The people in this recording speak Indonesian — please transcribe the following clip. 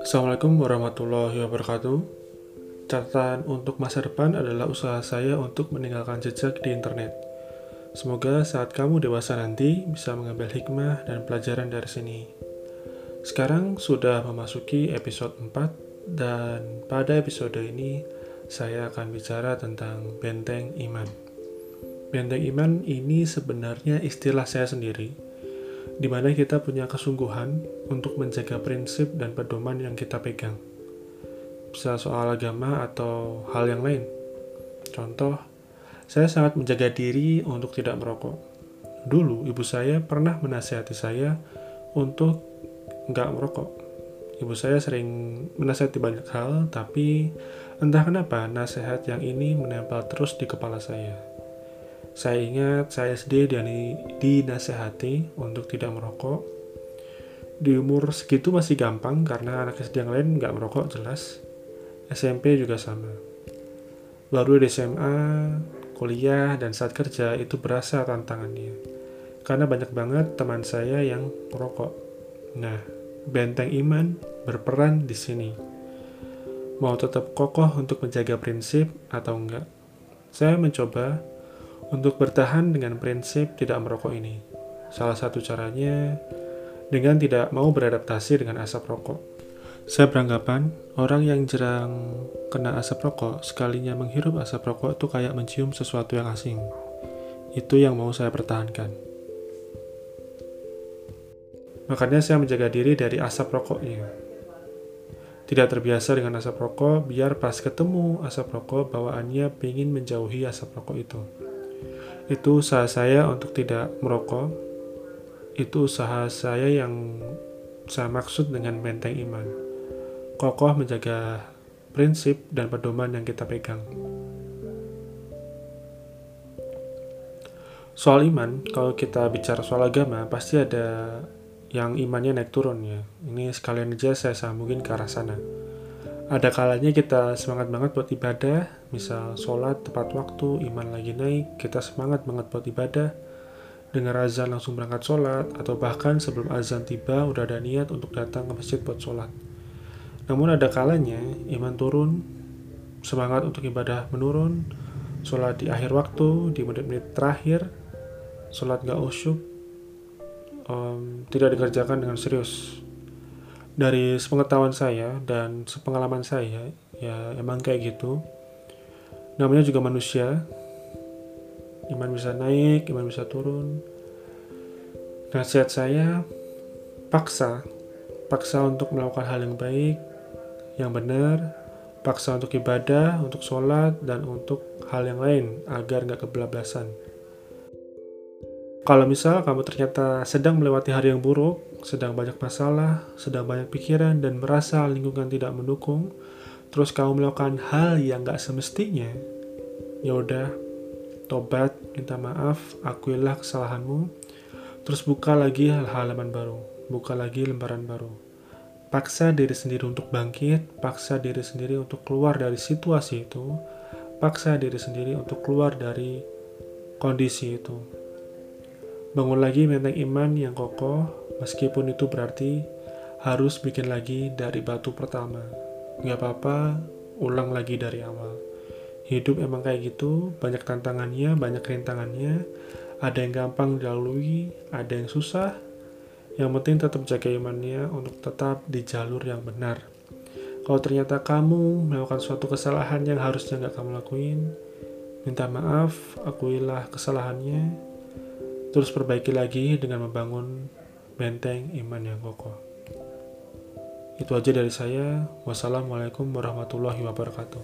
Assalamualaikum warahmatullahi wabarakatuh. Catatan untuk masa depan adalah usaha saya untuk meninggalkan jejak di internet. Semoga saat kamu dewasa nanti bisa mengambil hikmah dan pelajaran dari sini. Sekarang sudah memasuki episode 4 dan pada episode ini saya akan bicara tentang benteng iman. Benteng iman ini sebenarnya istilah saya sendiri, di mana kita punya kesungguhan untuk menjaga prinsip dan pedoman yang kita pegang. Bisa soal agama atau hal yang lain. Contoh, saya sangat menjaga diri untuk tidak merokok. Dulu, ibu saya pernah menasihati saya untuk nggak merokok. Ibu saya sering menasihati banyak hal, tapi entah kenapa nasihat yang ini menempel terus di kepala saya saya ingat saya SD dan dinasehati untuk tidak merokok. Di umur segitu masih gampang karena anak SD yang lain nggak merokok jelas. SMP juga sama. Baru di SMA, kuliah, dan saat kerja itu berasa tantangannya. Karena banyak banget teman saya yang merokok. Nah, benteng iman berperan di sini. Mau tetap kokoh untuk menjaga prinsip atau enggak? Saya mencoba untuk bertahan dengan prinsip tidak merokok ini. Salah satu caranya dengan tidak mau beradaptasi dengan asap rokok. Saya beranggapan orang yang jarang kena asap rokok sekalinya menghirup asap rokok itu kayak mencium sesuatu yang asing. Itu yang mau saya pertahankan. Makanya saya menjaga diri dari asap rokoknya. Tidak terbiasa dengan asap rokok, biar pas ketemu asap rokok bawaannya ingin menjauhi asap rokok itu. Itu usaha saya untuk tidak merokok. Itu usaha saya yang saya maksud dengan benteng iman. Kokoh menjaga prinsip dan pedoman yang kita pegang. Soal iman, kalau kita bicara soal agama, pasti ada yang imannya naik turun ya. Ini sekalian aja saya sambungin ke arah sana ada kalanya kita semangat banget buat ibadah, misal sholat tepat waktu, iman lagi naik, kita semangat banget buat ibadah, dengar azan langsung berangkat sholat, atau bahkan sebelum azan tiba udah ada niat untuk datang ke masjid buat sholat. Namun ada kalanya iman turun, semangat untuk ibadah menurun, sholat di akhir waktu, di menit-menit terakhir, sholat gak usyuk, um, tidak dikerjakan dengan serius dari sepengetahuan saya dan sepengalaman saya ya emang kayak gitu. Namanya juga manusia. Iman bisa naik iman bisa turun. Nasihat saya paksa. Paksa untuk melakukan hal yang baik yang benar. Paksa untuk ibadah untuk sholat dan untuk hal yang lain agar nggak kebelablasan. Kalau misal kamu ternyata sedang melewati hari yang buruk, sedang banyak masalah, sedang banyak pikiran, dan merasa lingkungan tidak mendukung, terus kamu melakukan hal yang gak semestinya, ya udah, tobat, minta maaf, akuilah kesalahanmu, terus buka lagi halaman baru, buka lagi lembaran baru. Paksa diri sendiri untuk bangkit, paksa diri sendiri untuk keluar dari situasi itu, paksa diri sendiri untuk keluar dari kondisi itu Bangun lagi menteng iman yang kokoh, meskipun itu berarti harus bikin lagi dari batu pertama. Gak apa-apa, ulang lagi dari awal. Hidup emang kayak gitu, banyak tantangannya, banyak rintangannya. Ada yang gampang dilalui, ada yang susah. Yang penting tetap jaga imannya untuk tetap di jalur yang benar. Kalau ternyata kamu melakukan suatu kesalahan yang harusnya nggak kamu lakuin, minta maaf, akuilah kesalahannya, terus perbaiki lagi dengan membangun benteng iman yang kokoh. Itu aja dari saya. Wassalamualaikum warahmatullahi wabarakatuh.